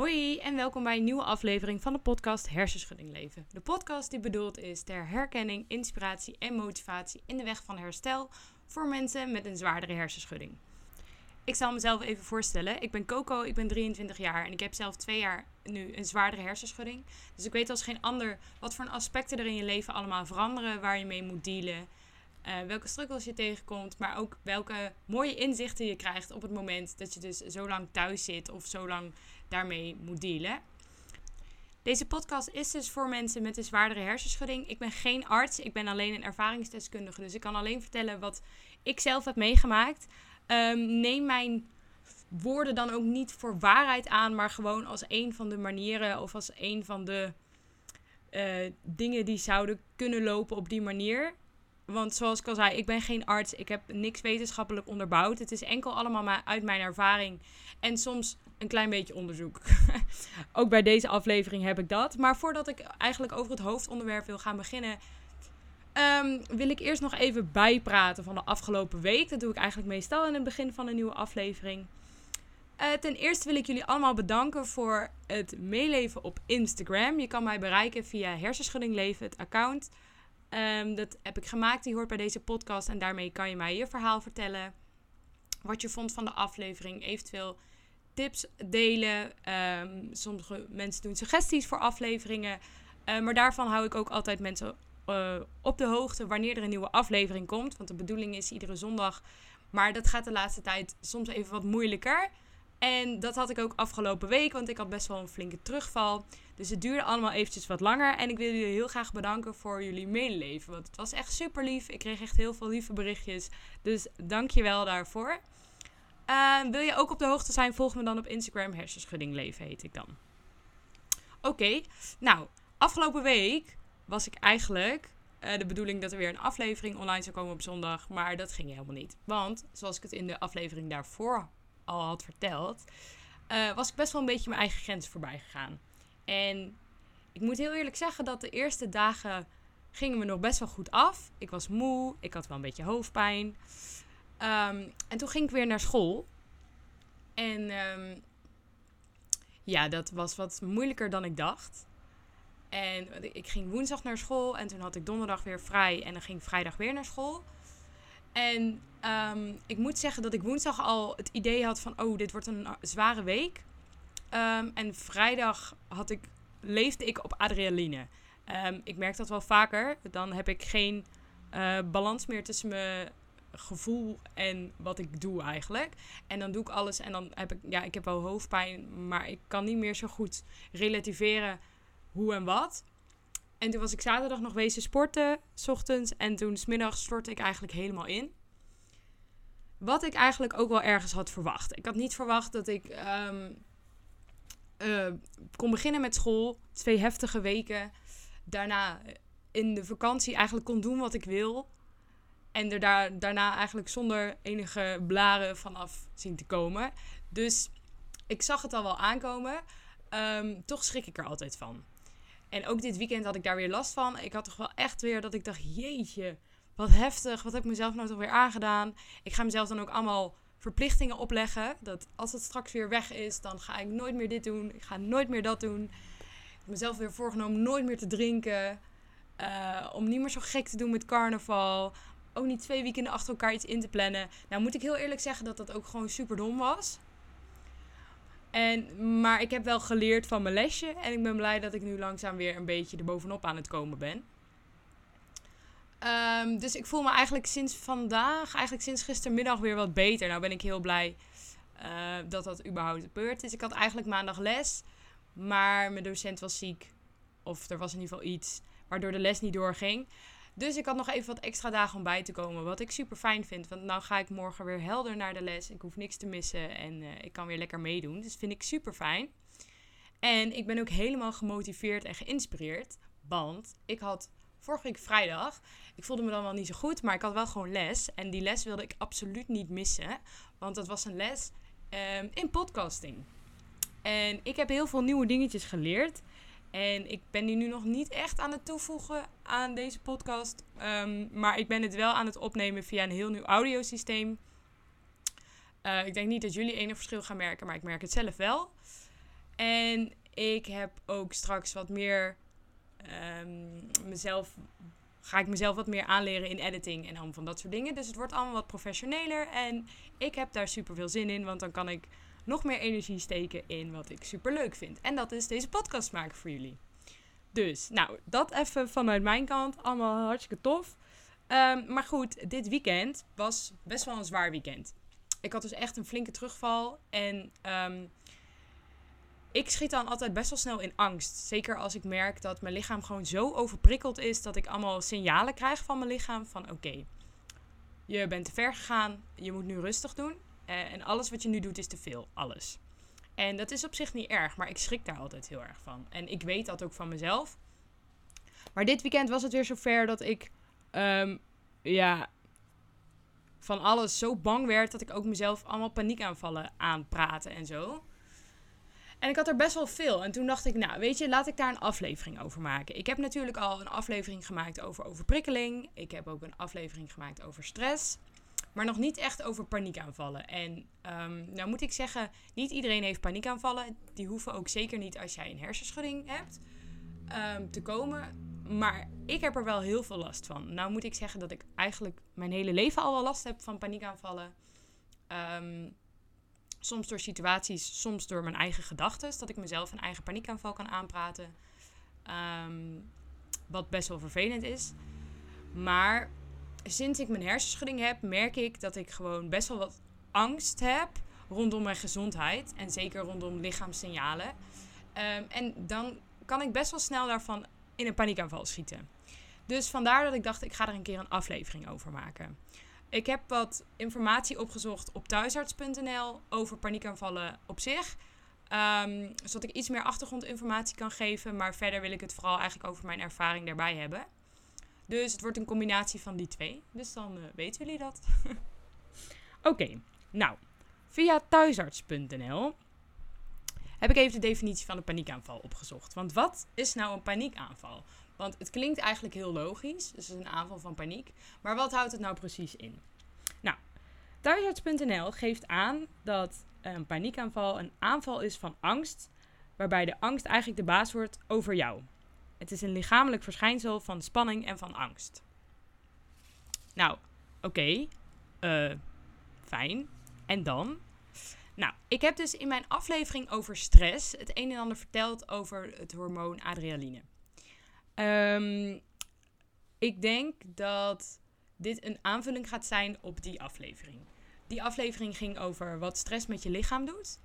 Hoi en welkom bij een nieuwe aflevering van de podcast Hersenschudding Leven. De podcast die bedoeld is ter herkenning, inspiratie en motivatie in de weg van herstel voor mensen met een zwaardere hersenschudding. Ik zal mezelf even voorstellen. Ik ben Coco, ik ben 23 jaar en ik heb zelf twee jaar nu een zwaardere hersenschudding. Dus ik weet als geen ander wat voor aspecten er in je leven allemaal veranderen, waar je mee moet dealen. Uh, welke struggles je tegenkomt, maar ook welke mooie inzichten je krijgt op het moment dat je dus zo lang thuis zit of zo lang daarmee moet dealen. Deze podcast is dus voor mensen met een zwaardere hersenschudding. Ik ben geen arts, ik ben alleen een ervaringsdeskundige. Dus ik kan alleen vertellen wat ik zelf heb meegemaakt. Um, neem mijn woorden dan ook niet voor waarheid aan, maar gewoon als een van de manieren of als een van de uh, dingen die zouden kunnen lopen op die manier. Want zoals ik al zei, ik ben geen arts. Ik heb niks wetenschappelijk onderbouwd. Het is enkel allemaal maar uit mijn ervaring. En soms een klein beetje onderzoek. Ook bij deze aflevering heb ik dat. Maar voordat ik eigenlijk over het hoofdonderwerp wil gaan beginnen, um, wil ik eerst nog even bijpraten van de afgelopen week. Dat doe ik eigenlijk meestal in het begin van een nieuwe aflevering. Uh, ten eerste wil ik jullie allemaal bedanken voor het meeleven op Instagram. Je kan mij bereiken via Hersenschudding Leven, het account. Um, dat heb ik gemaakt, die hoort bij deze podcast. En daarmee kan je mij je verhaal vertellen. Wat je vond van de aflevering. Eventueel tips delen. Um, sommige mensen doen suggesties voor afleveringen. Uh, maar daarvan hou ik ook altijd mensen uh, op de hoogte wanneer er een nieuwe aflevering komt. Want de bedoeling is iedere zondag. Maar dat gaat de laatste tijd soms even wat moeilijker. En dat had ik ook afgelopen week, want ik had best wel een flinke terugval. Dus het duurde allemaal eventjes wat langer. En ik wil jullie heel graag bedanken voor jullie medeleven. Want het was echt super lief. Ik kreeg echt heel veel lieve berichtjes. Dus dank je wel daarvoor. Uh, wil je ook op de hoogte zijn? Volg me dan op Instagram. Hersenschudding leven heet ik dan. Oké, nou, afgelopen week was ik eigenlijk uh, de bedoeling dat er weer een aflevering online zou komen op zondag. Maar dat ging helemaal niet. Want, zoals ik het in de aflevering daarvoor al had verteld, uh, was ik best wel een beetje mijn eigen grens voorbij gegaan. En ik moet heel eerlijk zeggen dat de eerste dagen gingen me nog best wel goed af. Ik was moe, ik had wel een beetje hoofdpijn. Um, en toen ging ik weer naar school. En um, ja, dat was wat moeilijker dan ik dacht. En ik ging woensdag naar school en toen had ik donderdag weer vrij en dan ging vrijdag weer naar school. En um, ik moet zeggen dat ik woensdag al het idee had van, oh, dit wordt een zware week. En vrijdag had ik, leefde ik op adrenaline. Ik merk dat wel vaker. Dan heb ik geen uh, balans meer tussen mijn gevoel en wat ik doe eigenlijk. En dan doe ik alles en dan heb ik, ja, ik heb wel hoofdpijn, maar ik kan niet meer zo goed relativeren hoe en wat. En toen was ik zaterdag nog wezen sporten, s ochtends. En toen smiddags stortte ik eigenlijk helemaal in. Wat ik eigenlijk ook wel ergens had verwacht. Ik had niet verwacht dat ik um, kon beginnen met school. Twee heftige weken. Daarna in de vakantie eigenlijk kon doen wat ik wil. En er daar, daarna eigenlijk zonder enige blaren vanaf zien te komen. Dus ik zag het al wel aankomen. Um, toch schrik ik er altijd van. En ook dit weekend had ik daar weer last van. Ik had toch wel echt weer dat ik dacht: jeetje, wat heftig. Wat heb ik mezelf nou toch weer aangedaan? Ik ga mezelf dan ook allemaal verplichtingen opleggen. Dat als het straks weer weg is, dan ga ik nooit meer dit doen. Ik ga nooit meer dat doen. Ik heb mezelf weer voorgenomen nooit meer te drinken. Uh, om niet meer zo gek te doen met carnaval. Ook niet twee weekenden achter elkaar iets in te plannen. Nou moet ik heel eerlijk zeggen dat dat ook gewoon super dom was. En, maar ik heb wel geleerd van mijn lesje. En ik ben blij dat ik nu langzaam weer een beetje erbovenop aan het komen ben. Um, dus ik voel me eigenlijk sinds vandaag, eigenlijk sinds gistermiddag weer wat beter. Nou ben ik heel blij uh, dat dat überhaupt gebeurd is. Ik had eigenlijk maandag les, maar mijn docent was ziek. Of er was in ieder geval iets waardoor de les niet doorging. Dus ik had nog even wat extra dagen om bij te komen. Wat ik super fijn vind. Want nou ga ik morgen weer helder naar de les. Ik hoef niks te missen. En uh, ik kan weer lekker meedoen. Dus vind ik super fijn. En ik ben ook helemaal gemotiveerd en geïnspireerd. Want ik had vorige week vrijdag. Ik voelde me dan wel niet zo goed. Maar ik had wel gewoon les. En die les wilde ik absoluut niet missen. Want dat was een les um, in podcasting. En ik heb heel veel nieuwe dingetjes geleerd. En ik ben die nu nog niet echt aan het toevoegen aan deze podcast. Um, maar ik ben het wel aan het opnemen via een heel nieuw audiosysteem. Uh, ik denk niet dat jullie enig verschil gaan merken, maar ik merk het zelf wel. En ik heb ook straks wat meer ehm, mezelf. Ga ik mezelf wat meer aanleren in editing en allemaal van dat soort dingen. Dus het wordt allemaal wat professioneler. En ik heb daar super veel zin in. Want dan kan ik nog meer energie steken in wat ik super leuk vind. En dat is deze podcast maken voor jullie. Dus, nou, dat even vanuit mijn kant. Allemaal hartstikke tof. Ehm, maar goed, dit weekend was best wel een zwaar weekend. Ik had dus echt een flinke terugval. En ehm, ik schiet dan altijd best wel snel in angst. Zeker als ik merk dat mijn lichaam gewoon zo overprikkeld is dat ik allemaal signalen krijg van mijn lichaam van oké, je bent te ver gegaan, je moet nu rustig doen. Uh, en alles wat je nu doet is te veel, alles. En dat is op zich niet erg, maar ik schrik daar altijd heel erg van. En ik weet dat ook van mezelf. Maar dit weekend was het weer zover dat ik um, ja, van alles zo bang werd dat ik ook mezelf allemaal paniekaanvallen aanpraten en zo. En ik had er best wel veel. En toen dacht ik, nou weet je, laat ik daar een aflevering over maken. Ik heb natuurlijk al een aflevering gemaakt over overprikkeling. Ik heb ook een aflevering gemaakt over stress. Maar nog niet echt over paniekaanvallen. En um, nou moet ik zeggen, niet iedereen heeft paniekaanvallen. Die hoeven ook zeker niet als jij een hersenschudding hebt um, te komen. Maar ik heb er wel heel veel last van. Nou moet ik zeggen dat ik eigenlijk mijn hele leven al wel last heb van paniekaanvallen. Um, soms door situaties, soms door mijn eigen gedachten. Dat ik mezelf een eigen paniekaanval kan aanpraten. Wat best wel vervelend is. Maar sinds ik mijn hersenschudding heb, merk ik dat ik gewoon best wel wat angst heb rondom mijn gezondheid. En zeker rondom lichaamssignalen. Um, en dan kan ik best wel snel daarvan in een paniekaanval schieten. Dus vandaar dat ik dacht, ik ga er een keer een aflevering over maken. Ik heb wat informatie opgezocht op thuisarts.nl over paniekaanvallen op zich. Um, zodat ik iets meer achtergrondinformatie kan geven. Maar verder wil ik het vooral eigenlijk over mijn ervaring daarbij hebben. Dus het wordt een combinatie van die twee. Dus dan uh, weten jullie dat. Oké, nou. Via thuisarts.nl heb ik even de definitie van een paniekaanval opgezocht. Want wat is nou een paniekaanval? Want het klinkt eigenlijk heel logisch, dus het is een aanval van paniek. Maar wat houdt het nou precies in? Nou, thuisarts.nl geeft aan dat een paniekaanval een aanval is van angst, waarbij de angst eigenlijk de baas wordt over jou. Het is een lichamelijk verschijnsel van spanning en van angst. Nou, oké, uh, fijn. En dan? Nou, ik heb dus in mijn aflevering over stress het een en ander verteld over het hormoon adrenaline. Um, ik denk dat dit een aanvulling gaat zijn op die aflevering. Die aflevering ging over wat stress met je lichaam doet.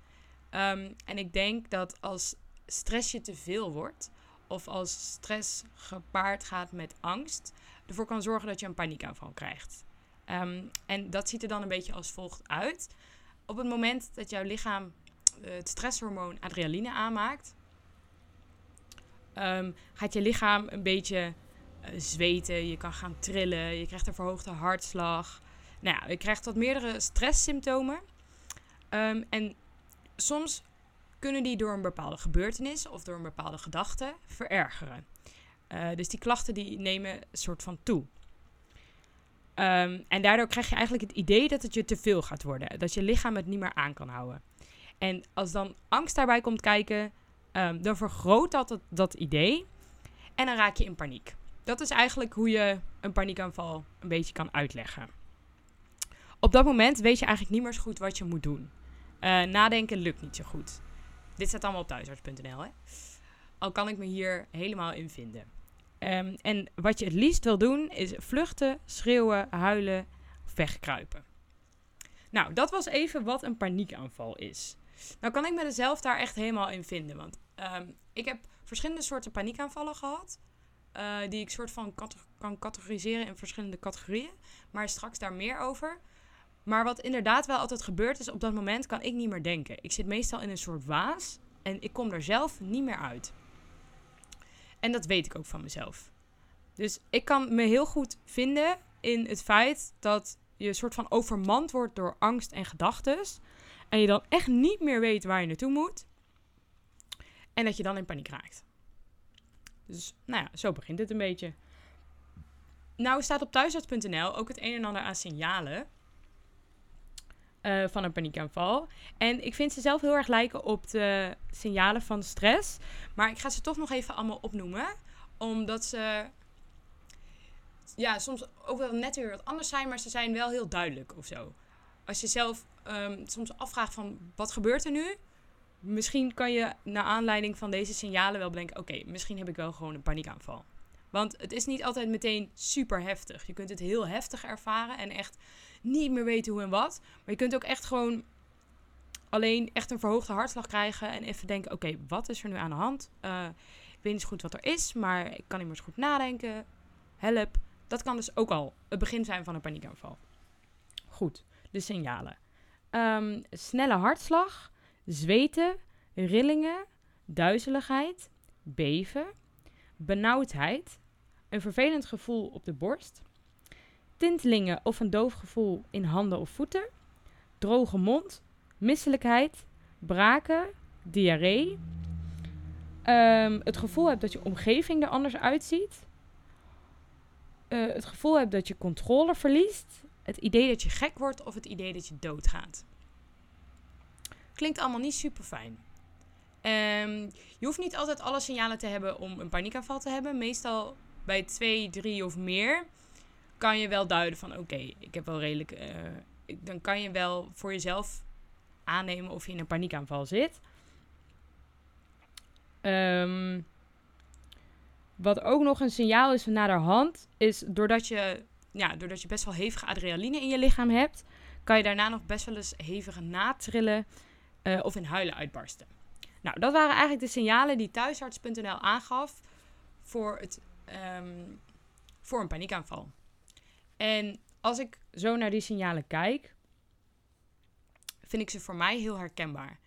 Um, en ik denk dat als stress je te veel wordt, of als stress gepaard gaat met angst, ervoor kan zorgen dat je een paniekaanval krijgt. Um, en dat ziet er dan een beetje als volgt uit op het moment dat jouw lichaam uh, het stresshormoon adrenaline aanmaakt, um, gaat je lichaam een beetje uh, zweten. Je kan gaan trillen. Je krijgt een verhoogde hartslag. Nou ja, je krijgt wat meerdere stresssymptomen. Um, en soms kunnen die door een bepaalde gebeurtenis of door een bepaalde gedachte verergeren. Uh, dus die klachten die nemen een soort van toe. Um, en daardoor krijg je eigenlijk het idee dat het je te veel gaat worden. Dat je lichaam het niet meer aan kan houden. En als dan angst daarbij komt kijken, um, dan vergroot dat, dat idee. En dan raak je in paniek. Dat is eigenlijk hoe je een paniekaanval een beetje kan uitleggen. Op dat moment weet je eigenlijk niet meer zo goed wat je moet doen. Uh, nadenken lukt niet zo goed. Dit staat allemaal op thuisarts.nl. Al kan ik me hier helemaal in vinden. Um, en wat je het liefst wil doen is vluchten, schreeuwen, huilen, wegkruipen. Nou, dat was even wat een paniekaanval is. Nou kan ik mezelf daar echt helemaal in vinden. Want um, ik heb verschillende soorten paniekaanvallen gehad. Uh, die ik soort van kan categoriseren in verschillende categorieën. Maar straks daar meer over. Maar wat inderdaad wel altijd gebeurt is, op dat moment kan ik niet meer denken. Ik zit meestal in een soort waas en ik kom er zelf niet meer uit. En dat weet ik ook van mezelf. Dus ik kan me heel goed vinden in het feit dat je een soort van overmand wordt door angst en gedachten. En je dan echt niet meer weet waar je naartoe moet. En dat je dan in paniek raakt. Dus nou ja, zo begint het een beetje. Nou staat op thuisarts.nl ook het een en ander aan signalen. Eh, van een paniekaanval. En ik vind ze zelf heel erg lijken op de signalen van stress. Maar ik ga ze toch nog even allemaal opnoemen. Omdat ze ja, soms ook wel net weer wat anders zijn, maar ze zijn wel heel duidelijk of zo. Als je zelf ehm, soms afvraagt van wat gebeurt er nu? Misschien kan je naar aanleiding van deze signalen wel bedenken: oké, misschien heb ik wel gewoon een paniekaanval. Want het is niet altijd meteen super heftig. Je kunt het heel heftig ervaren en echt niet meer weten hoe en wat. Maar je kunt ook echt gewoon alleen echt een verhoogde hartslag krijgen en even denken: oké, wat is er nu aan de hand? Uh, ik weet niet zo goed wat er is, maar ik kan niet meer zo goed nadenken. Help. Dat kan dus ook al het begin zijn van een paniekaanval. Goed, de signalen. Um, snelle hartslag, zweten, rillingen, duizeligheid, beven, benauwdheid, een vervelend gevoel op de borst, tintelingen of een doof gevoel in handen of voeten, droge mond, misselijkheid, braken, diarree, um, het gevoel hebt dat je omgeving er anders uitziet, uh, het gevoel hebt dat je controle verliest, het idee dat je gek wordt of het idee dat je doodgaat. Klinkt allemaal niet super fijn. Um, je hoeft niet altijd alle signalen te hebben om een paniekaanval te hebben. Meestal bij twee, drie of meer kan je wel duiden van oké, ik heb wel redelijk. Uh, dan kan je wel voor jezelf aannemen of je in een paniekaanval zit. Um, wat ook nog een signaal is naar de hand, is doordat je, ja, doordat je best wel hevige adrenaline in je lichaam hebt, kan je daarna nog best wel eens hevige natrillen uh, of in huilen uitbarsten. Nou, dat waren eigenlijk de signalen die thuisarts.nl aangaf voor, het, um, voor een paniekaanval. En als ik zo naar die signalen kijk, vind ik ze voor mij heel herkenbaar.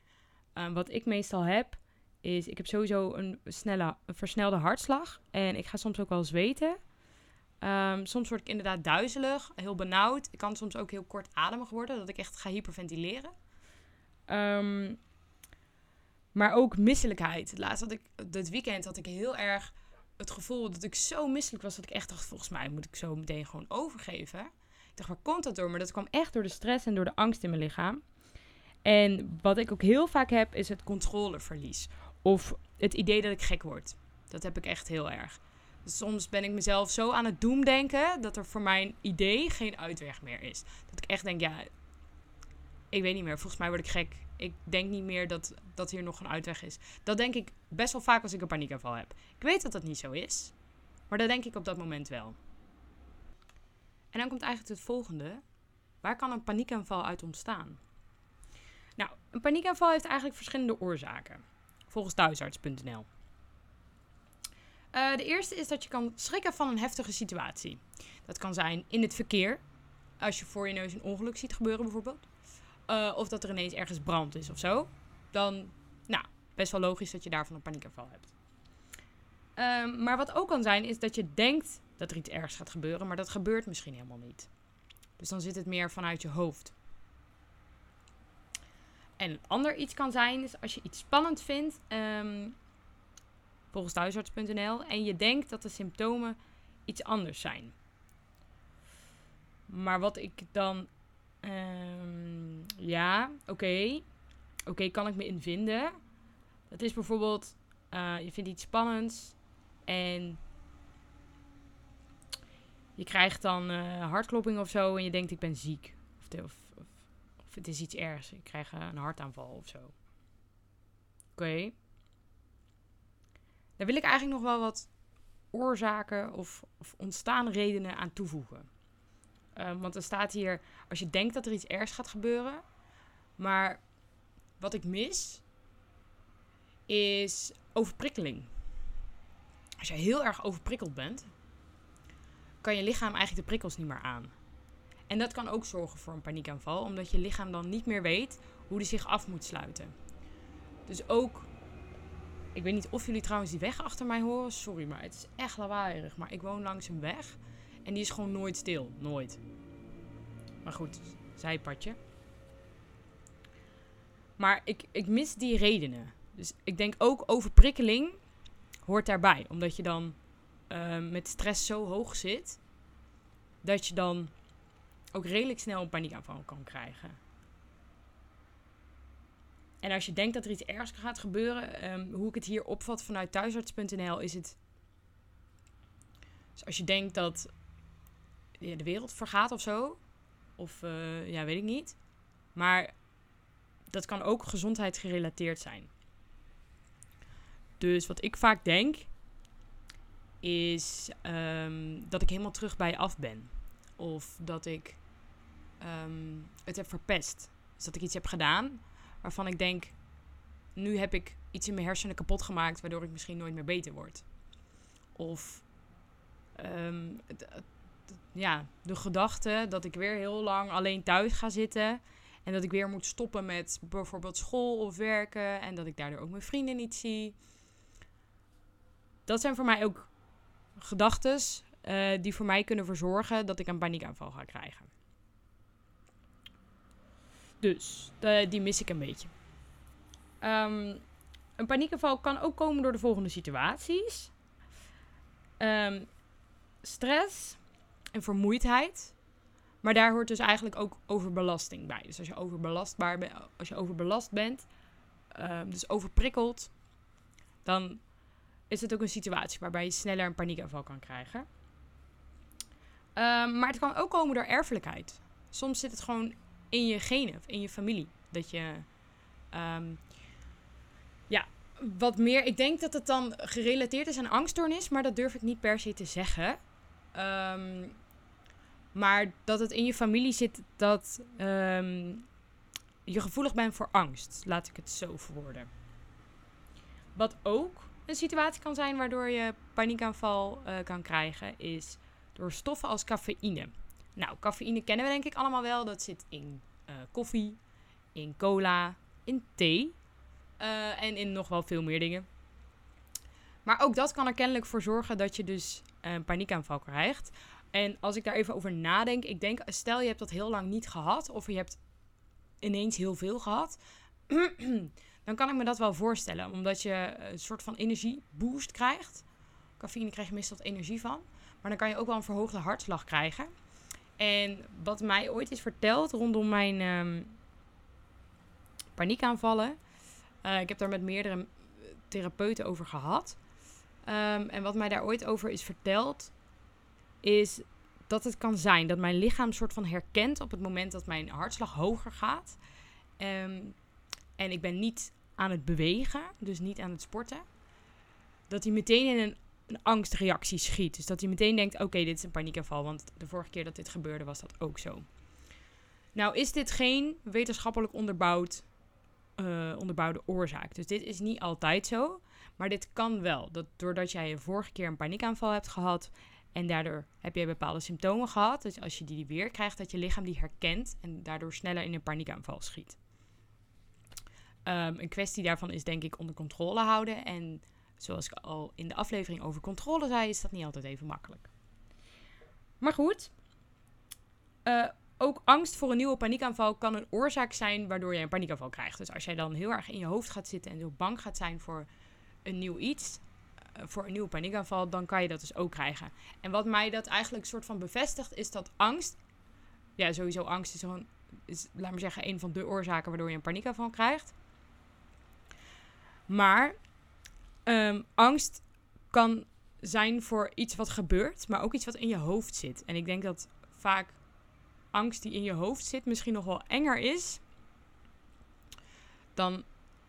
Uh, wat ik meestal heb, is ik heb sowieso een, snelle, versnelde hartslag. En ik ga soms ook wel zweten. Um, soms word ik inderdaad duizelig, heel benauwd. Ik kan soms ook heel kortademig worden, dat ik echt ga hyperventileren. Um, maar ook misselijkheid. Laatst had ik, dit weekend had ik heel erg het gevoel dat ik zo misselijk was dat ik echt dacht, volgens mij moet ik zo meteen gewoon overgeven. Ik dacht, waar komt dat door? Maar dat kwam echt door de stress en door de angst in mijn lichaam. En wat ik ook heel vaak heb, is het controleverlies. Of het idee dat ik gek word. Dat heb ik echt heel erg. Dus soms ben ik mezelf zo aan het doemdenken dat er voor mijn idee geen uitweg meer is. Dat ik echt denk, ja, ik weet niet meer. Volgens mij word ik gek. Ik denk niet meer dat, dat hier nog een uitweg is. Dat denk ik best wel vaak als ik een paniekaanval heb. Ik weet dat dat niet zo is. Maar dat denk ik op dat moment wel. En dan komt eigenlijk het volgende. Waar kan een paniekaanval uit ontstaan? Nou, een paniekaanval heeft eigenlijk verschillende oorzaken volgens thuisarts.nl. Uh, de eerste is dat je kan schrikken van een heftige situatie. Dat kan zijn in het verkeer, als je voor je neus een ongeluk ziet gebeuren bijvoorbeeld. Uh, of dat er ineens ergens brand is of zo. Dan, nou, best wel logisch dat je daarvan een paniekaanval hebt. Um, maar wat ook kan zijn, is dat je denkt dat er iets ergs gaat gebeuren, maar dat gebeurt misschien helemaal niet. Dus dan zit het meer vanuit je hoofd. En een ander iets kan zijn, is als je iets spannend vindt, um, volgens thuisarts.nl, en je denkt dat de symptomen iets anders zijn. Maar wat ik dan, um, ja, oké, oké, kan ik me in vinden. Dat is bijvoorbeeld, uh, je vindt iets spannends en je krijgt dan uh, hartklopping of zo en je denkt ik ben ziek. Of, of of het is iets ergs. Ik krijg een hartaanval of zo. Oké. Daar wil ik eigenlijk nog wel wat oorzaken of, of ontstaan redenen aan toevoegen. Um, want er staat hier, als je denkt dat er iets ergs gaat gebeuren. Maar wat ik mis, is overprikkeling. Als je heel erg overprikkeld bent, kan je lichaam eigenlijk de prikkels niet meer aan. En dat kan ook zorgen voor een paniekaanval, omdat je lichaam dan niet meer weet hoe die zich af moet sluiten. Dus ook, ik weet niet of jullie trouwens die weg achter mij horen, sorry, maar het is echt lawaaierig. Maar ik woon langs een weg en die is gewoon nooit stil, nooit. Maar goed, zijpadje. Maar ik, ik mis die redenen. Dus ik denk ook overprikkeling hoort daarbij. Omdat je dan uh, met stress zo hoog zit. Dat je dan ook redelijk snel een paniekaanval kan krijgen. en als je denkt dat er iets ergs gaat gebeuren, ehm, hoe ik het hier opvat vanuit thuisarts.nl is het. Dus als je denkt dat de wereld vergaat of zo, of uh, ja, weet ik niet. Maar dat kan ook gezondheidsgerelateerd zijn. Dus wat ik vaak denk, is um, dat ik helemaal terug bij af ben. Of dat ik um, het heb verpest. Dus dat ik iets heb gedaan waarvan ik denk, nu heb ik iets in mijn hersenen kapot gemaakt, waardoor ik misschien nooit meer beter word. Of um, ja, de gedachte dat ik weer heel lang alleen thuis ga zitten. En dat ik weer moet stoppen met bijvoorbeeld school of werken. En dat ik daardoor ook mijn vrienden niet zie. Dat zijn voor mij ook gedachten uh, die voor mij kunnen verzorgen dat ik een paniekaanval ga krijgen. Dus die mis ik een beetje. Um, een paniekaanval kan ook komen door de volgende situaties: um, stress en vermoeidheid. Maar daar hoort dus eigenlijk ook overbelasting bij. Dus als je overbelastbaar bent, als je overbelast bent, um, dus overprikkeld, dan is het ook een situatie waarbij je sneller een paniekaanval kan krijgen. Um, maar het kan ook komen door erfelijkheid. Soms zit het gewoon in je genen, in je familie. Dat je, um, ja, wat meer. Ik denk dat het dan gerelateerd is aan angststoornis, maar dat durf ik niet per se te zeggen. Um, maar dat het in je familie zit dat um, je gevoelig bent voor angst. Laat ik het zo verwoorden. Wat ook een situatie kan zijn waardoor je paniekaanval uh, kan krijgen, is door stoffen als cafeïne. Nou, cafeïne kennen we denk ik allemaal wel. Dat zit in uh, koffie, in cola, in thee uh, en in nog wel veel meer dingen. Maar ook dat kan er kennelijk voor zorgen dat je dus een paniekaanval krijgt. En als ik daar even over nadenk, ik denk, stel je hebt dat heel lang niet gehad, of je hebt ineens heel veel gehad, dan kan ik me dat wel voorstellen. Omdat je een soort van energieboost krijgt. Cafeïne krijg je meestal energie van. Maar dan kan je ook wel een verhoogde hartslag krijgen. En wat mij ooit is verteld rondom mijn um, paniekaanvallen. Uh, ik heb daar met meerdere therapeuten over gehad. Um, en wat mij daar ooit over is verteld, is dat het kan zijn dat mijn lichaam soort van herkent op het moment dat mijn hartslag hoger gaat. Um, en ik ben niet aan het bewegen, dus niet aan het sporten. Dat hij meteen in een, een angstreactie schiet. Dus dat hij meteen denkt: oké, dit is een paniekaanval. Want de vorige keer dat dit gebeurde was dat ook zo. Nou is dit geen wetenschappelijk onderbouwd, uh, onderbouwde oorzaak. Dus dit is niet altijd zo. Maar dit kan wel. Dat doordat jij een vorige keer een paniekaanval hebt gehad. En daardoor heb je bepaalde symptomen gehad. Dus als je die weer krijgt, dat je lichaam die herkent. En daardoor sneller in een paniekaanval schiet. Um, een kwestie daarvan is denk ik onder controle houden. En zoals ik al in de aflevering over controle zei, is dat niet altijd even makkelijk. Maar goed. Uh, ook angst voor een nieuwe paniekaanval kan een oorzaak zijn waardoor je een paniekaanval krijgt. Dus als jij dan heel erg in je hoofd gaat zitten en zo bang gaat zijn voor een nieuw iets, uh, voor een nieuwe paniekaanval, dan kan je dat dus ook krijgen. En wat mij dat eigenlijk soort van bevestigt, is dat angst, ja sowieso angst is gewoon, is, laat maar zeggen, een van de oorzaken waardoor je een paniekaanval krijgt. Maar um, angst kan zijn voor iets wat gebeurt, maar ook iets wat in je hoofd zit. En ik denk dat vaak angst die in je hoofd zit misschien nog wel enger is dan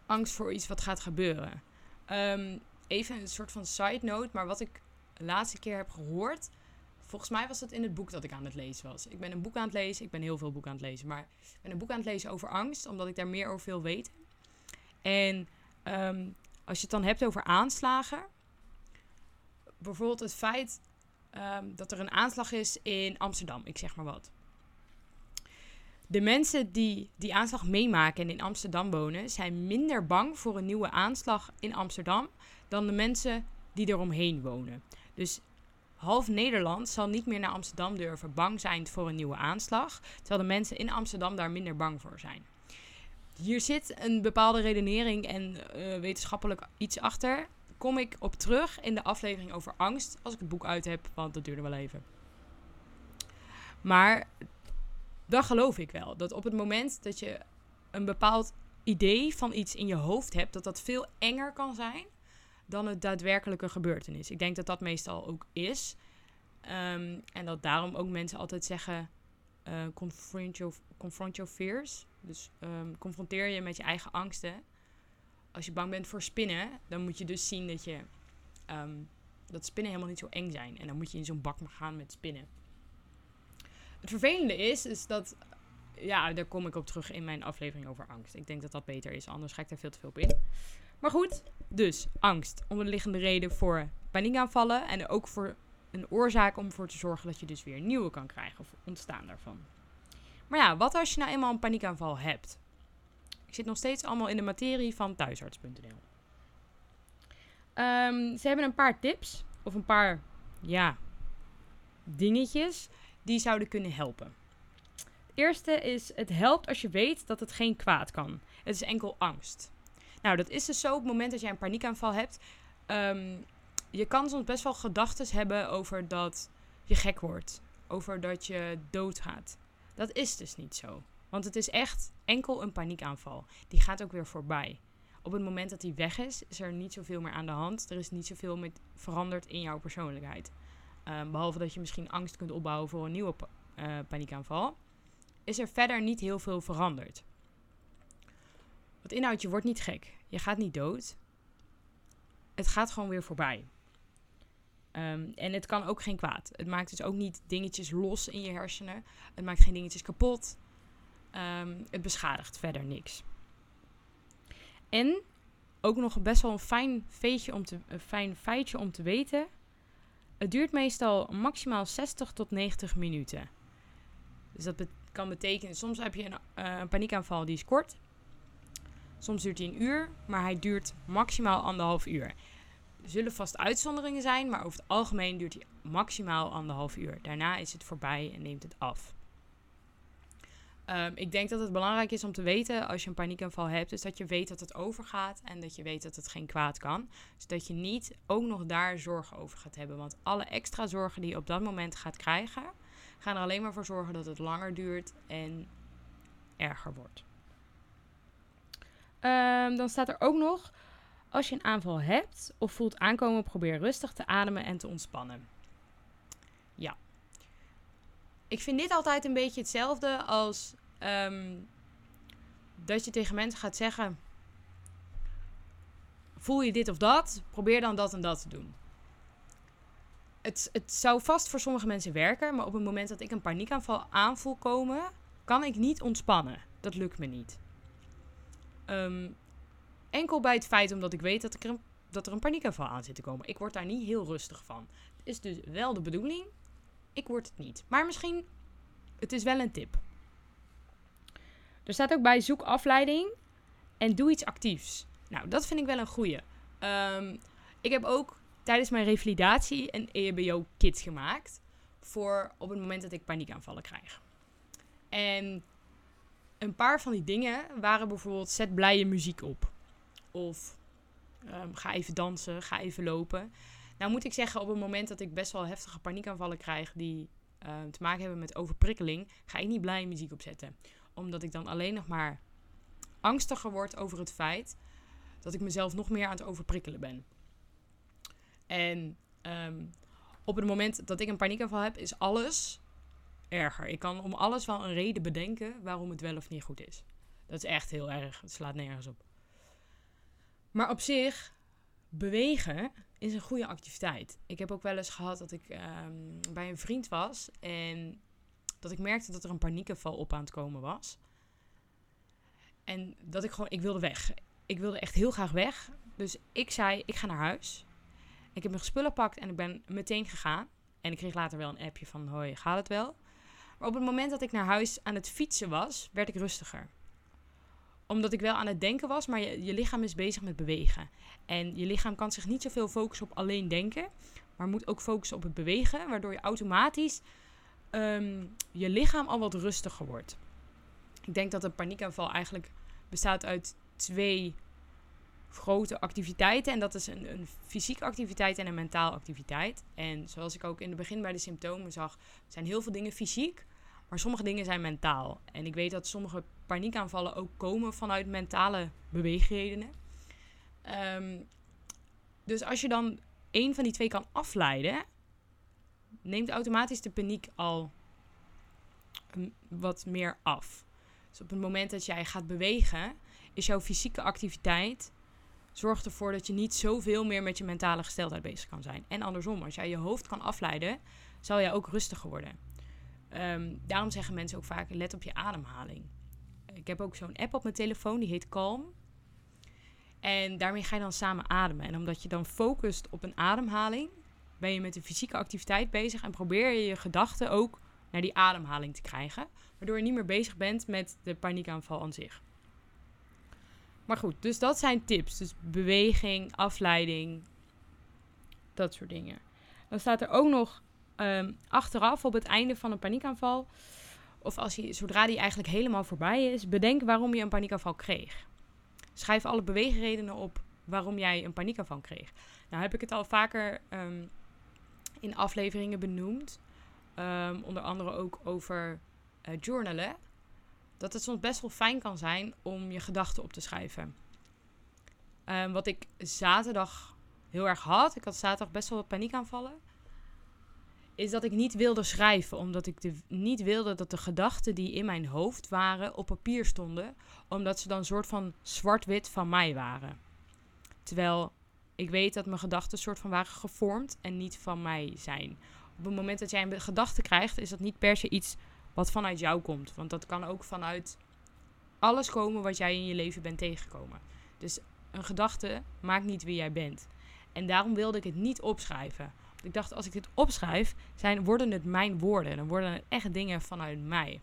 angst voor iets wat gaat gebeuren. Um, even een soort van side note, maar wat ik de laatste keer heb gehoord. Volgens mij was dat in het boek dat ik aan het lezen was. Ik ben een boek aan het lezen. Ik ben heel veel boeken aan het lezen. Maar ik ben een boek aan het lezen over angst, omdat ik daar meer over wil weten. En um, als je het dan hebt over aanslagen. Bijvoorbeeld het feit um, dat er een aanslag is in Amsterdam. Ik zeg maar wat. De mensen die die aanslag meemaken en in Amsterdam wonen, zijn minder bang voor een nieuwe aanslag in Amsterdam dan de mensen die eromheen wonen. Dus half Nederland zal niet meer naar Amsterdam durven bang zijn voor een nieuwe aanslag, terwijl de mensen in Amsterdam daar minder bang voor zijn hier zit een bepaalde redenering en uh, wetenschappelijk iets achter. Kom ik op terug in de aflevering over angst als ik het boek uit heb, want dat duurde wel even. Maar dat geloof ik wel. Dat op het moment dat je een bepaald idee van iets in je hoofd hebt, dat dat veel enger kan zijn dan het daadwerkelijke gebeurtenis. Ik denk dat dat meestal ook is. Ehm, en dat daarom ook mensen altijd zeggen: uh, confront, your, confront your fears. Dus um, confronteer je met je eigen angsten. Als je bang bent voor spinnen, dan moet je dus zien dat je um, dat spinnen helemaal niet zo eng zijn. En dan moet je in zo'n bak gaan met spinnen. Het vervelende is, is dat ja, daar kom ik op terug in mijn aflevering over angst. Ik denk dat dat beter is, anders ga ik daar veel te veel op in. Maar goed, dus angst. Onderliggende reden voor paniekaanvallen. En ook voor een oorzaak om ervoor te zorgen dat je dus weer nieuwe kan krijgen of ontstaan daarvan. Maar ja, wat als je nou eenmaal een paniekaanval hebt? Ik zit nog steeds allemaal in de materie van thuisarts.nl. Um, ze hebben een paar tips of een paar, ja, dingetjes die zouden kunnen helpen eerste is, het helpt als je weet dat het geen kwaad kan. Het is enkel angst. Nou, dat is dus zo op het moment dat jij een paniekaanval hebt. Um, je kan soms best wel gedachten hebben over dat je gek wordt. Over dat je doodgaat. Dat is dus niet zo. Want het is echt enkel een paniekaanval. Die gaat ook weer voorbij. Op het moment dat die weg is, is er niet zoveel meer aan de hand. Er is niet zoveel veranderd in jouw persoonlijkheid. Um, behalve dat je misschien angst kunt opbouwen voor een nieuwe uh, paniekaanval is er verder niet heel veel veranderd. Wat inhoudt, je wordt niet gek. Je gaat niet dood. Het gaat gewoon weer voorbij. Um, en het kan ook geen kwaad. Het maakt dus ook niet dingetjes los in je hersenen. Het maakt geen dingetjes kapot. Um, het beschadigt verder niks. En ook nog best wel een fijn, om te, een fijn feitje om te weten. Het duurt meestal maximaal 60 tot 90 minuten. Dus dat kan betekenen, soms heb je een, uh, een paniekaanval die is kort. Soms duurt hij een uur, maar hij duurt maximaal anderhalf uur. Er zullen vast uitzonderingen zijn, maar over het algemeen duurt hij maximaal anderhalf uur. Daarna is het voorbij en neemt het af. Um, ik denk dat het belangrijk is om te weten als je een paniekaanval hebt, is dat je weet dat het overgaat en dat je weet dat het geen kwaad kan. Zodat je niet ook nog daar zorgen over gaat hebben. Want alle extra zorgen die je op dat moment gaat krijgen, gaan er alleen maar voor zorgen dat het langer duurt en erger wordt. Um, dan staat er ook nog, als je een aanval hebt of voelt aankomen, probeer rustig te ademen en te ontspannen. Ja. Ik vind dit altijd een beetje hetzelfde als um, dat je tegen mensen gaat zeggen: Voel je dit of dat? Probeer dan dat en dat te doen het, het zou vast voor sommige mensen werken, maar op het moment dat ik een paniekaanval aanvoel komen, kan ik niet ontspannen. Dat lukt me niet. Um, enkel bij het feit omdat ik weet dat, er een, dat er een paniekaanval aan zit te komen. Ik word daar niet heel rustig van. Het is dus wel de bedoeling. Ik word het niet. Maar misschien, het is wel een tip. Er staat ook bij zoek afleiding en doe iets actiefs. Nou, dat vind ik wel een goeie. Um, ik heb ook tijdens mijn revalidatie een EHBO-kit gemaakt. Voor op het moment dat ik paniekaanvallen krijg. En een paar van die dingen waren bijvoorbeeld zet blije muziek op. Of um, ga even dansen, ga even lopen. Nou moet ik zeggen, op het moment dat ik best wel heftige paniekaanvallen krijg die uh, te maken hebben met overprikkeling, ga ik niet blije muziek opzetten. Omdat ik dan alleen nog maar angstiger word over het feit dat ik mezelf nog meer aan het overprikkelen ben. En um, op het moment dat ik een paniekaanval heb, is alles erger. Ik kan om alles wel een reden bedenken waarom het wel of niet goed is. Dat is echt heel erg. Het slaat nergens op. Maar op zich, bewegen is een goede activiteit. Ik heb ook wel eens gehad dat ik um, bij een vriend was en dat ik merkte dat er een paniekaanval op aan het komen was. En dat ik gewoon, ik wilde weg. Ik wilde echt heel graag weg. Dus ik zei, ik ga naar huis. Ik heb mijn spullen gepakt en ik ben meteen gegaan. En ik kreeg later wel een appje van, hoi, gaat het wel? Maar op het moment dat ik naar huis aan het fietsen was, werd ik rustiger. Omdat ik wel aan het denken was, maar je, lichaam is bezig met bewegen. En je lichaam kan zich niet zoveel focussen op alleen denken, maar moet ook focussen op het bewegen, waardoor je automatisch um, je lichaam al wat rustiger wordt. Ik denk dat een paniekaanval eigenlijk bestaat uit twee grote activiteiten. En dat is een, een fysieke activiteit en een mentaal activiteit. En zoals ik ook in het begin bij de symptomen zag, zijn heel veel dingen fysiek. Maar sommige dingen zijn mentaal. En ik weet dat sommige paniekaanvallen ook komen vanuit mentale beweegredenen. Ehm, dus als je dan één van die twee kan afleiden, neemt automatisch de paniek al wat meer af. Dus op het moment dat jij gaat bewegen, is jouw fysieke activiteit zorgt ervoor dat je niet zoveel meer met je mentale gesteldheid bezig kan zijn. En andersom, als jij je hoofd kan afleiden, zal jij ook rustiger worden. Ehm, daarom zeggen mensen ook vaak: let op je ademhaling. Ik heb ook zo'n app op mijn telefoon, die heet Calm. En daarmee ga je dan samen ademen. En omdat je dan focust op een ademhaling, ben je met de fysieke activiteit bezig en probeer je je gedachten ook naar die ademhaling te krijgen. Waardoor je niet meer bezig bent met de paniekaanval aan zich. Maar goed, dus dat zijn tips. Dus beweging, afleiding, dat soort dingen. Dan staat er ook nog um, achteraf op het einde van een paniekaanval, of als je, zodra die eigenlijk helemaal voorbij is, bedenk waarom je een paniekaanval kreeg. Schrijf alle beweegredenen op waarom jij een paniekaanval kreeg. Nou heb ik het al vaker um, in afleveringen benoemd. Um, onder andere ook over uh, journalen. Dat het soms best wel fijn kan zijn om je gedachten op te schrijven. Wat ik zaterdag heel erg had. Ik had zaterdag best wel wat paniekaanvallen. Is dat ik niet wilde schrijven. Omdat ik niet wilde dat de gedachten die in mijn hoofd waren op papier stonden. Omdat ze dan een soort van zwart-wit van mij waren. Terwijl ik weet dat mijn gedachten soort van waren gevormd en niet van mij zijn. Op het moment dat jij een gedachte krijgt, is dat niet per se iets wat vanuit jou komt. Want dat kan ook vanuit alles komen wat jij in je leven bent tegengekomen. Dus een gedachte maakt niet wie jij bent. En daarom wilde ik het niet opschrijven. Ik dacht, als ik dit opschrijf, zijn, worden het mijn woorden. Dan worden het echt dingen vanuit mij.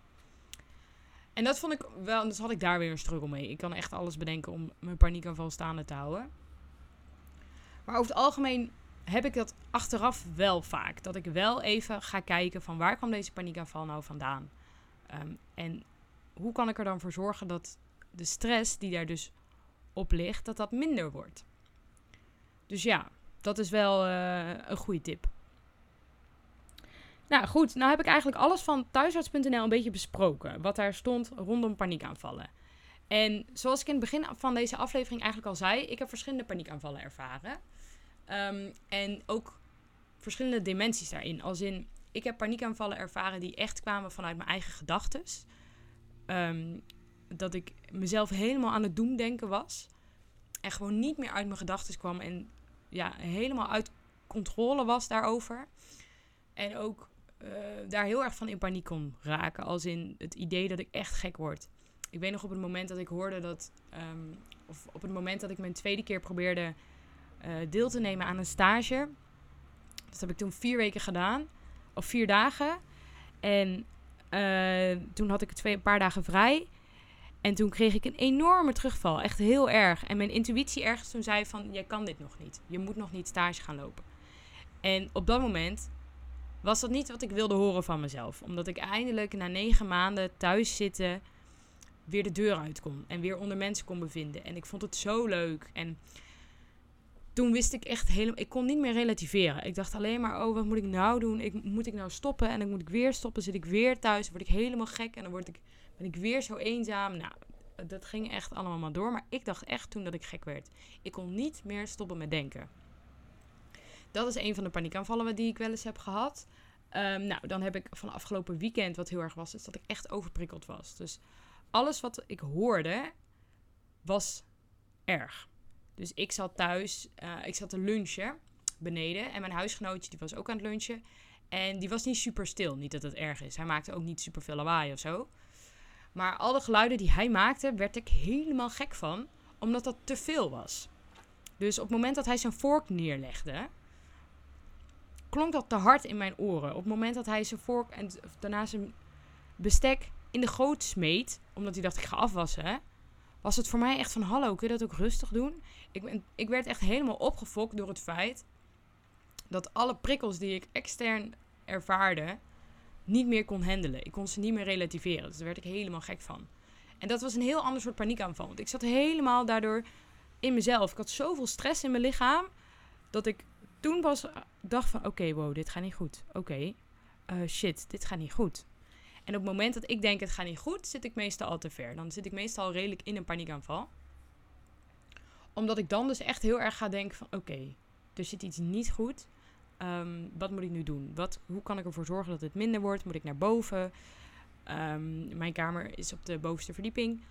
En dat vond ik wel, dus had ik daar weer een struggle mee. Ik kan echt alles bedenken om mijn paniekaanval staande te houden. Maar over het algemeen heb ik dat achteraf wel vaak. Dat ik wel even ga kijken van waar kwam deze paniekaanval nou vandaan? Um, en hoe kan ik er dan voor zorgen dat de stress die daar dus op ligt, dat dat minder wordt? Dus ja, dat is wel uh, een goede tip. Nou goed, nou heb ik eigenlijk alles van thuisarts.nl een beetje besproken. Wat daar stond rondom paniekaanvallen. En zoals ik in het begin van deze aflevering eigenlijk al zei, ik heb verschillende paniekaanvallen ervaren. Um, en ook verschillende dimensies daarin. Als in, ik heb paniekaanvallen ervaren die echt kwamen vanuit mijn eigen gedachten. Um, dat ik mezelf helemaal aan het doemdenken was. En gewoon niet meer uit mijn gedachten kwam. En ja, helemaal uit controle was daarover. En ook uh, daar heel erg van in paniek kon raken. Als in het idee dat ik echt gek word. Ik weet nog op het moment dat ik hoorde dat. Um, of op het moment dat ik mijn tweede keer probeerde uh, deel te nemen aan een stage. Dat heb ik toen vier weken gedaan. Of vier dagen. En uh, toen had ik twee, een paar dagen vrij. En toen kreeg ik een enorme terugval. Echt heel erg. En mijn intuïtie ergens toen zei van... Jij kan dit nog niet. Je moet nog niet stage gaan lopen. En op dat moment was dat niet wat ik wilde horen van mezelf. Omdat ik eindelijk na negen maanden thuis zitten... weer de deur uit kon. En weer onder mensen kon bevinden. En ik vond het zo leuk. En toen wist ik echt helemaal... Ik kon niet meer relativeren. Ik dacht alleen maar, oh, wat moet ik nou doen? Ik, moet ik nou stoppen? En dan moet ik weer stoppen. Zit ik weer thuis? Word ik helemaal gek? En dan word ik, ben ik weer zo eenzaam. Nou, dat ging echt allemaal maar door. Maar ik dacht echt toen dat ik gek werd. Ik kon niet meer stoppen met denken. Dat is een van de paniekaanvallen die ik wel eens heb gehad. Um, nou, dan heb ik van afgelopen weekend, wat heel erg was, is dat ik echt overprikkeld was. Dus alles wat ik hoorde, was erg. Dus ik zat thuis, uh, ik zat te lunchen beneden. En mijn huisgenootje die was ook aan het lunchen. En die was niet super stil. Niet dat het erg is. Hij maakte ook niet super veel lawaai of zo. Maar alle geluiden die hij maakte, werd ik helemaal gek van. Omdat dat te veel was. Dus op het moment dat hij zijn vork neerlegde, klonk dat te hard in mijn oren. Op het moment dat hij zijn vork en daarna zijn bestek in de goot smeet, omdat hij dacht ik ga afwassen, was het voor mij echt van hallo, kun je dat ook rustig doen? Ik, ik werd echt helemaal opgefokt door het feit dat alle prikkels die ik extern ervaarde niet meer kon handelen. Ik kon ze niet meer relativeren. Dus daar werd ik helemaal gek van. En dat was een heel ander soort paniekaanval. Want ik zat helemaal daardoor in mezelf. Ik had zoveel stress in mijn lichaam dat ik toen pas dacht van oké, wow, dit gaat niet goed. Oké, uh, shit, dit gaat niet goed. En op het moment dat ik denk het gaat niet goed, zit ik meestal al te ver. Dan zit ik meestal redelijk in een paniekaanval. Omdat ik dan dus echt heel erg ga denken van oké, er zit iets niet goed. Ehm, wat moet ik nu doen? Wat, hoe kan ik ervoor zorgen dat het minder wordt? Moet ik naar boven? Ehm, mijn kamer is op de bovenste verdieping.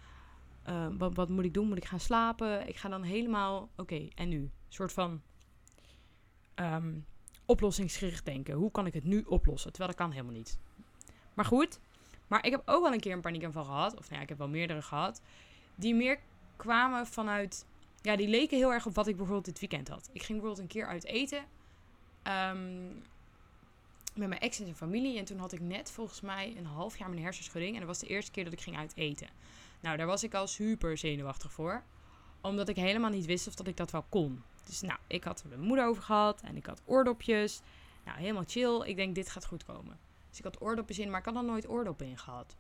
Ehm, wat, wat, moet ik doen? Moet ik gaan slapen? Ik ga dan helemaal, oké, en nu? Een soort van oplossingsgericht denken. Hoe kan ik het nu oplossen? Terwijl dat kan helemaal niet. Maar goed, maar ik heb ook wel een keer een paniekaanval gehad. Of nou ja, ik heb wel meerdere gehad. Die meer kwamen vanuit... Ja, die leken heel erg op wat ik bijvoorbeeld dit weekend had. Ik ging bijvoorbeeld een keer uit eten. Um, met mijn ex en zijn familie. En toen had ik net volgens mij een half jaar mijn hersenschudding. En dat was de eerste keer dat ik ging uit eten. Nou, daar was ik al super zenuwachtig voor. Omdat ik helemaal niet wist of dat ik dat wel kon. Dus nou, ik had er mijn moeder over gehad. En ik had oordopjes. Nou, helemaal chill. Ik denk, dit gaat goed komen. Dus ik had oordopjes in, maar ik had nog nooit oordoppen in gehad.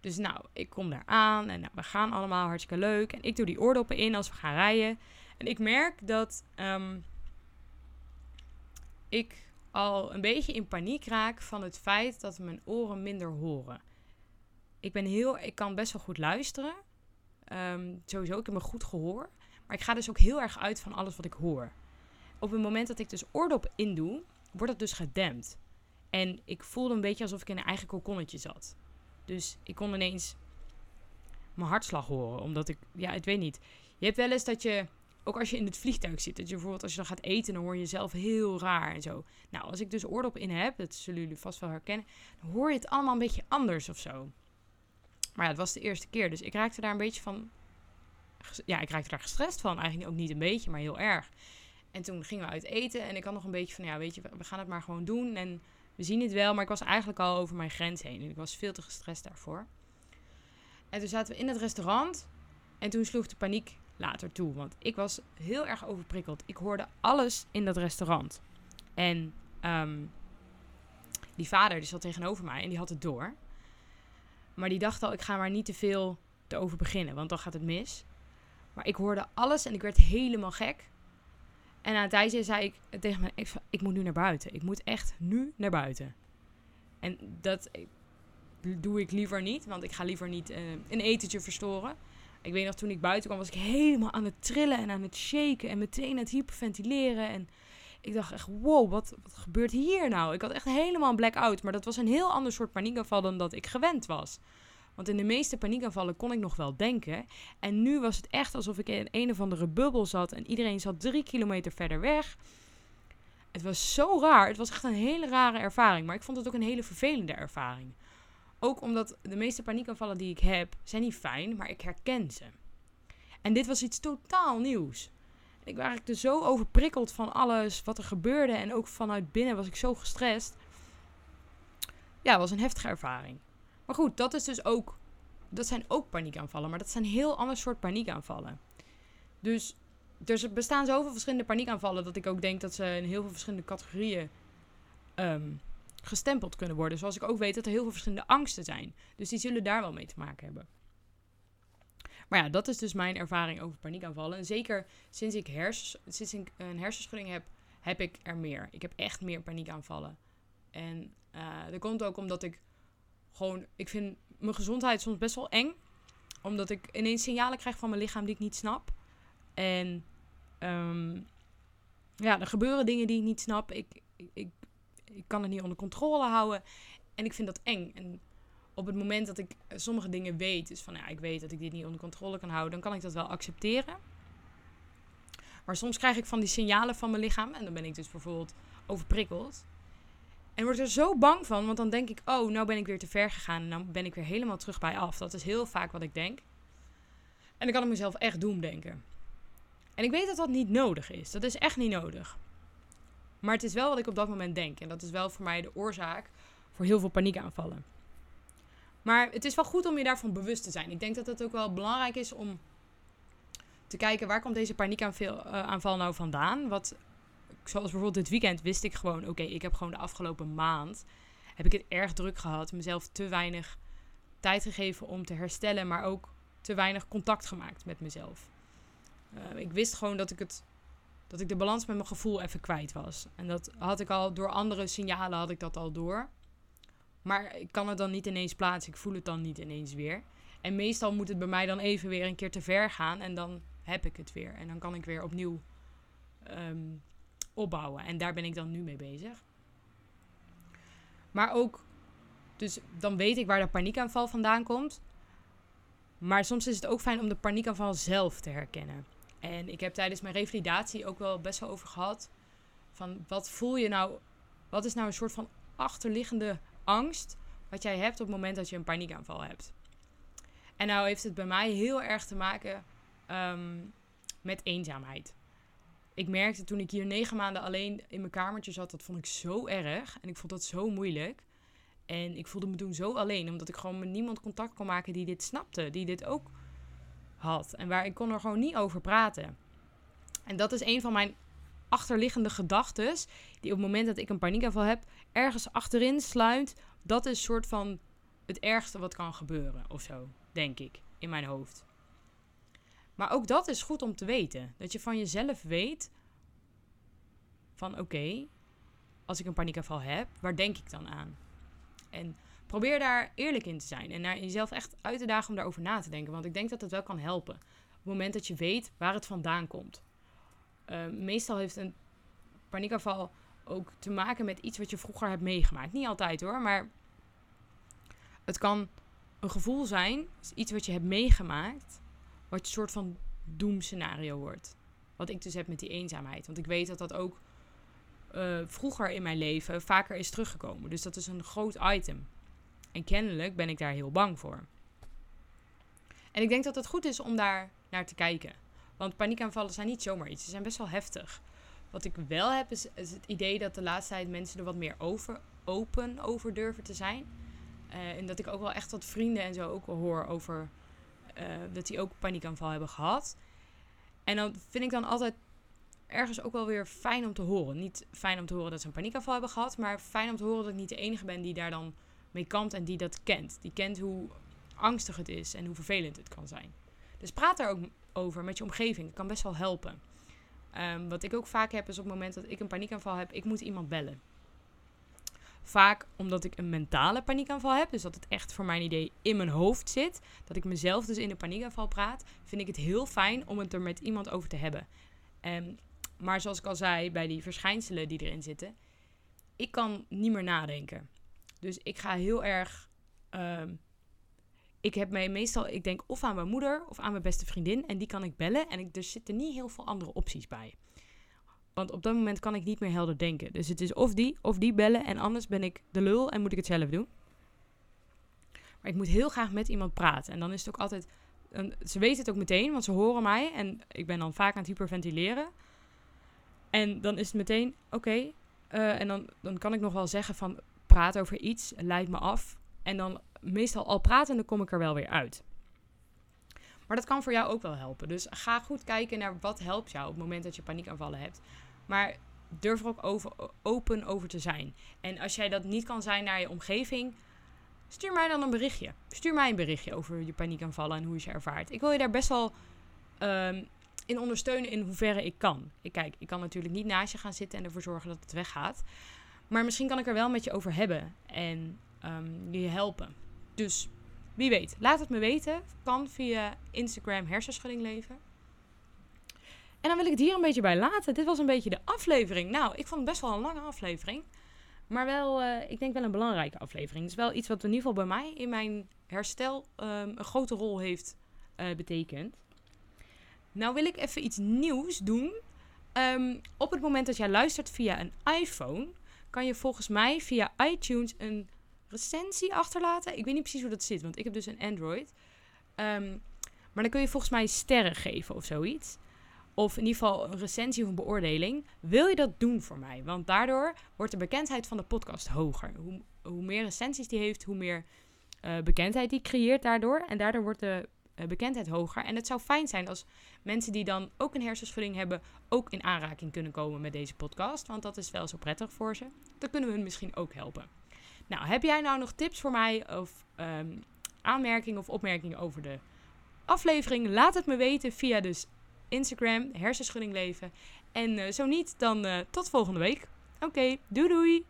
Dus nou, ik kom daar aan en nou, we gaan allemaal hartstikke leuk. En ik doe die oordoppen in als we gaan rijden. En ik merk dat ehm, ik al een beetje in paniek raak van het feit dat mijn oren minder horen. Ik, ben heel, ik kan best wel goed luisteren. Um, sowieso, ik heb me goed gehoor. Maar ik ga dus ook heel erg uit van alles wat ik hoor. Op het moment dat ik dus oordop indoe, wordt het dus gedempt. En ik voelde een beetje alsof ik in een eigen kokonnetje zat. Dus ik kon ineens mijn hartslag horen. Omdat ik, ja, ik weet niet. Je hebt wel eens dat je, ook als je in het vliegtuig zit, dat je bijvoorbeeld als je dan gaat eten, dan hoor je jezelf heel raar en zo. Nou, als ik dus oordop in heb, dat zullen jullie vast wel herkennen, dan hoor je het allemaal een beetje anders of zo. Maar het was de eerste keer, dus ik raakte daar een beetje van. Ja, ik raakte daar gestrest van. Eigenlijk ook niet een beetje, maar heel erg. En toen gingen we uit eten en ik had nog een beetje van, ja, weet je, we gaan het maar gewoon doen. En we zien het wel, maar ik was eigenlijk al over mijn grens heen. En ik was veel te gestrest daarvoor. En toen zaten we in het restaurant. En toen sloeg de paniek later toe. Want ik was heel erg overprikkeld. Ik hoorde alles in dat restaurant. En um, die vader die zat tegenover mij en die had het door. Maar die dacht al, ik ga maar niet te veel te over beginnen, want dan gaat het mis. Maar ik hoorde alles en ik werd helemaal gek. En aan het einde zei ik tegen mijn ik moet nu naar buiten. Ik moet echt nu naar buiten. En dat doe ik liever niet, want ik ga liever niet uh, een etentje verstoren. Ik weet nog, toen ik buiten kwam, was ik helemaal aan het trillen en aan het shaken en meteen aan het hyperventileren. En ik dacht echt, wow, wat, wat gebeurt hier nou? Ik had echt helemaal een blackout, maar dat was een heel ander soort paniekaanval dan dat ik gewend was. Want in de meeste paniekaanvallen kon ik nog wel denken. En nu was het echt alsof ik in een of andere bubbel zat en iedereen zat drie kilometer verder weg. Het was zo raar. Het was echt een hele rare ervaring. Maar ik vond het ook een hele vervelende ervaring. Ook omdat de meeste paniekaanvallen die ik heb, zijn niet fijn, maar ik herken ze. En dit was iets totaal nieuws. Ik was eigenlijk zo overprikkeld van alles wat er gebeurde. En ook vanuit binnen was ik zo gestrest. Ja, het was een heftige ervaring. Maar goed, dat is dus ook. Dat zijn ook paniekaanvallen, maar dat zijn heel ander soort paniekaanvallen. Dus er bestaan zoveel verschillende paniekaanvallen dat ik ook denk dat ze in heel veel verschillende categorieën ehm, gestempeld kunnen worden. Zoals ik ook weet dat er heel veel verschillende angsten zijn. Dus die zullen daar wel mee te maken hebben. Maar ja, dat is dus mijn ervaring over paniekaanvallen. En zeker sinds ik, hers, sinds ik een hersenschudding heb, heb ik er meer. Ik heb echt meer paniekaanvallen. En uh, dat komt ook omdat ik gewoon, ik vind mijn gezondheid soms best wel eng. Omdat ik ineens signalen krijg van mijn lichaam die ik niet snap. En um, ja, er gebeuren dingen die ik niet snap. Ik, ik, ik kan het niet onder controle houden. En ik vind dat eng. En op het moment dat ik sommige dingen weet, dus van ja, ik weet dat ik dit niet onder controle kan houden, dan kan ik dat wel accepteren. Maar soms krijg ik van die signalen van mijn lichaam en dan ben ik dus bijvoorbeeld overprikkeld. En word er zo bang van, want dan denk ik, oh, nou ben ik weer te ver gegaan en dan ben ik weer helemaal terug bij af. Dat is heel vaak wat ik denk. En dan kan ik mezelf echt doemdenken. En ik weet dat dat niet nodig is. Dat is echt niet nodig. Maar het is wel wat ik op dat moment denk. En dat is wel voor mij de oorzaak voor heel veel paniekaanvallen. Maar het is wel goed om je daarvan bewust te zijn. Ik denk dat het ook wel belangrijk is om te kijken waar komt deze paniekaanval nou vandaan. Wat zoals bijvoorbeeld dit weekend wist ik gewoon, oké, ik heb gewoon de afgelopen maand, heb ik het erg druk gehad. Mezelf te weinig tijd gegeven om te herstellen, maar ook te weinig contact gemaakt met mezelf. Uh, ik wist gewoon dat ik het dat ik de balans met mijn gevoel even kwijt was. En dat had ik al door andere signalen had ik dat al door. Maar ik kan het dan niet ineens plaatsen. Ik voel het dan niet ineens weer. En meestal moet het bij mij dan even weer een keer te ver gaan. En dan heb ik het weer. En dan kan ik weer opnieuw ehm, opbouwen. En daar ben ik dan nu mee bezig. Maar ook, dus dan weet ik waar de paniekaanval vandaan komt. Maar soms is het ook fijn om de paniekaanval zelf te herkennen. En ik heb tijdens mijn revalidatie ook wel best wel over gehad. Van wat voel je nou? Wat is nou een soort van achterliggende angst wat jij hebt op het moment dat je een paniekaanval hebt? En nou heeft het bij mij heel erg te maken ehm, met eenzaamheid. Ik merkte toen ik hier negen maanden alleen in mijn kamertje zat, dat vond ik zo erg. En ik vond dat zo moeilijk. En ik voelde me toen zo alleen, omdat ik gewoon met niemand contact kon maken die dit snapte, die dit ook had. En waar ik kon er gewoon niet over praten. En dat is een van mijn achterliggende gedachten, die op het moment dat ik een paniekaanval heb, ergens achterin sluit. Dat is soort van het ergste wat kan gebeuren, of zo, denk ik, in mijn hoofd. Maar ook dat is goed om te weten. Dat je van jezelf weet van oké, als ik een paniekaanval heb, waar denk ik dan aan? En probeer daar eerlijk in te zijn en naar jezelf echt uit te dagen om daarover na te denken. Want ik denk dat het wel kan helpen. Op het moment dat je weet waar het vandaan komt. Uh, meestal heeft een paniekaanval ook te maken met iets wat je vroeger hebt meegemaakt. Niet altijd hoor, maar het kan een gevoel zijn, iets wat je hebt meegemaakt, wat een soort van doemscenario wordt. Wat ik dus heb met die eenzaamheid. Want ik weet dat dat ook uh, vroeger in mijn leven vaker is teruggekomen. Dus dat is een groot item. En kennelijk ben ik daar heel bang voor. En ik denk dat het goed is om daar naar te kijken. Want paniekaanvallen zijn niet zomaar iets. Ze zijn best wel heftig. Wat ik wel heb is, het idee dat de laatste tijd mensen er wat meer over, open over durven te zijn. Uh, en dat ik ook wel echt wat vrienden en zo ook hoor over uh, dat die ook paniekaanval hebben gehad. En dan vind ik dan altijd ergens ook wel weer fijn om te horen. Niet fijn om te horen dat ze een paniekaanval hebben gehad, maar fijn om te horen dat ik niet de enige ben die daar dan mee kampt en die dat kent. Die kent hoe angstig het is en hoe vervelend het kan zijn. Dus praat daar ook over met je omgeving. Dat kan best wel helpen. Um, wat ik ook vaak heb is op het moment dat ik een paniekaanval heb, ik moet iemand bellen. Vaak omdat ik een mentale paniekaanval heb, dus dat het echt voor mijn idee in mijn hoofd zit, dat ik mezelf dus in de paniekaanval praat, vind ik het heel fijn om het er met iemand over te hebben. Um, maar zoals ik al zei, bij die verschijnselen die erin zitten, ik kan niet meer nadenken. Dus ik ga heel erg. Um, ik heb mij meestal, ik denk of aan mijn moeder of aan mijn beste vriendin. En die kan ik bellen. En ik, er zitten niet heel veel andere opties bij. Want op dat moment kan ik niet meer helder denken. Dus het is of die of die bellen. En anders ben ik de lul en moet ik het zelf doen. Maar ik moet heel graag met iemand praten. En dan is het ook altijd. ze weten het ook meteen, want ze horen mij. En ik ben dan vaak aan het hyperventileren. En dan is het meteen, oké. Eh, en dan, dan kan ik nog wel zeggen van, praat over iets, leid me af. En dan meestal al pratende kom ik er wel weer uit. Maar dat kan voor jou ook wel helpen. Dus ga goed kijken naar wat helpt jou op het moment dat je paniekaanvallen hebt. Maar durf er ook over, open over te zijn. En als jij dat niet kan zijn naar je omgeving, stuur mij dan een berichtje. Stuur mij een berichtje over je paniekaanvallen en hoe je ze ervaart. Ik wil je daar best wel um, in ondersteunen in hoeverre ik kan. Ik kijk, ik kan natuurlijk niet naast je gaan zitten en ervoor zorgen dat het weggaat. Maar misschien kan ik er wel met je over hebben en um, je helpen. Dus wie weet, laat het me weten. Kan via Instagram hersenschudding leven. En dan wil ik het hier een beetje bij laten. Dit was een beetje de aflevering. Nou, ik vond het best wel een lange aflevering. Maar wel, uh, ik denk wel een belangrijke aflevering. Het is wel iets wat in ieder geval bij mij in mijn herstel um, een grote rol heeft uh, betekend. Nou wil ik even iets nieuws doen. Um, op het moment dat jij luistert via een iPhone, kan je volgens mij via iTunes een recensie achterlaten. Ik weet niet precies hoe dat zit, want ik heb dus een Android. Um, maar dan kun je volgens mij sterren geven of zoiets. Of in ieder geval een recensie of een beoordeling. Wil je dat doen voor mij? Want daardoor wordt de bekendheid van de podcast hoger. Hoe, hoe meer recensies die heeft, hoe meer uh, bekendheid die creëert daardoor. En daardoor wordt de uh, bekendheid hoger. En het zou fijn zijn als mensen die dan ook een hersenschudding hebben, ook in aanraking kunnen komen met deze podcast. Want dat is wel zo prettig voor ze. Dan kunnen we hun misschien ook helpen. Nou, heb jij nou nog tips voor mij of um, aanmerkingen of opmerkingen over de aflevering? Laat het me weten via dus Instagram, hersenschudding leven. En uh, zo niet, dan uh, tot volgende week. Oké, doei doei!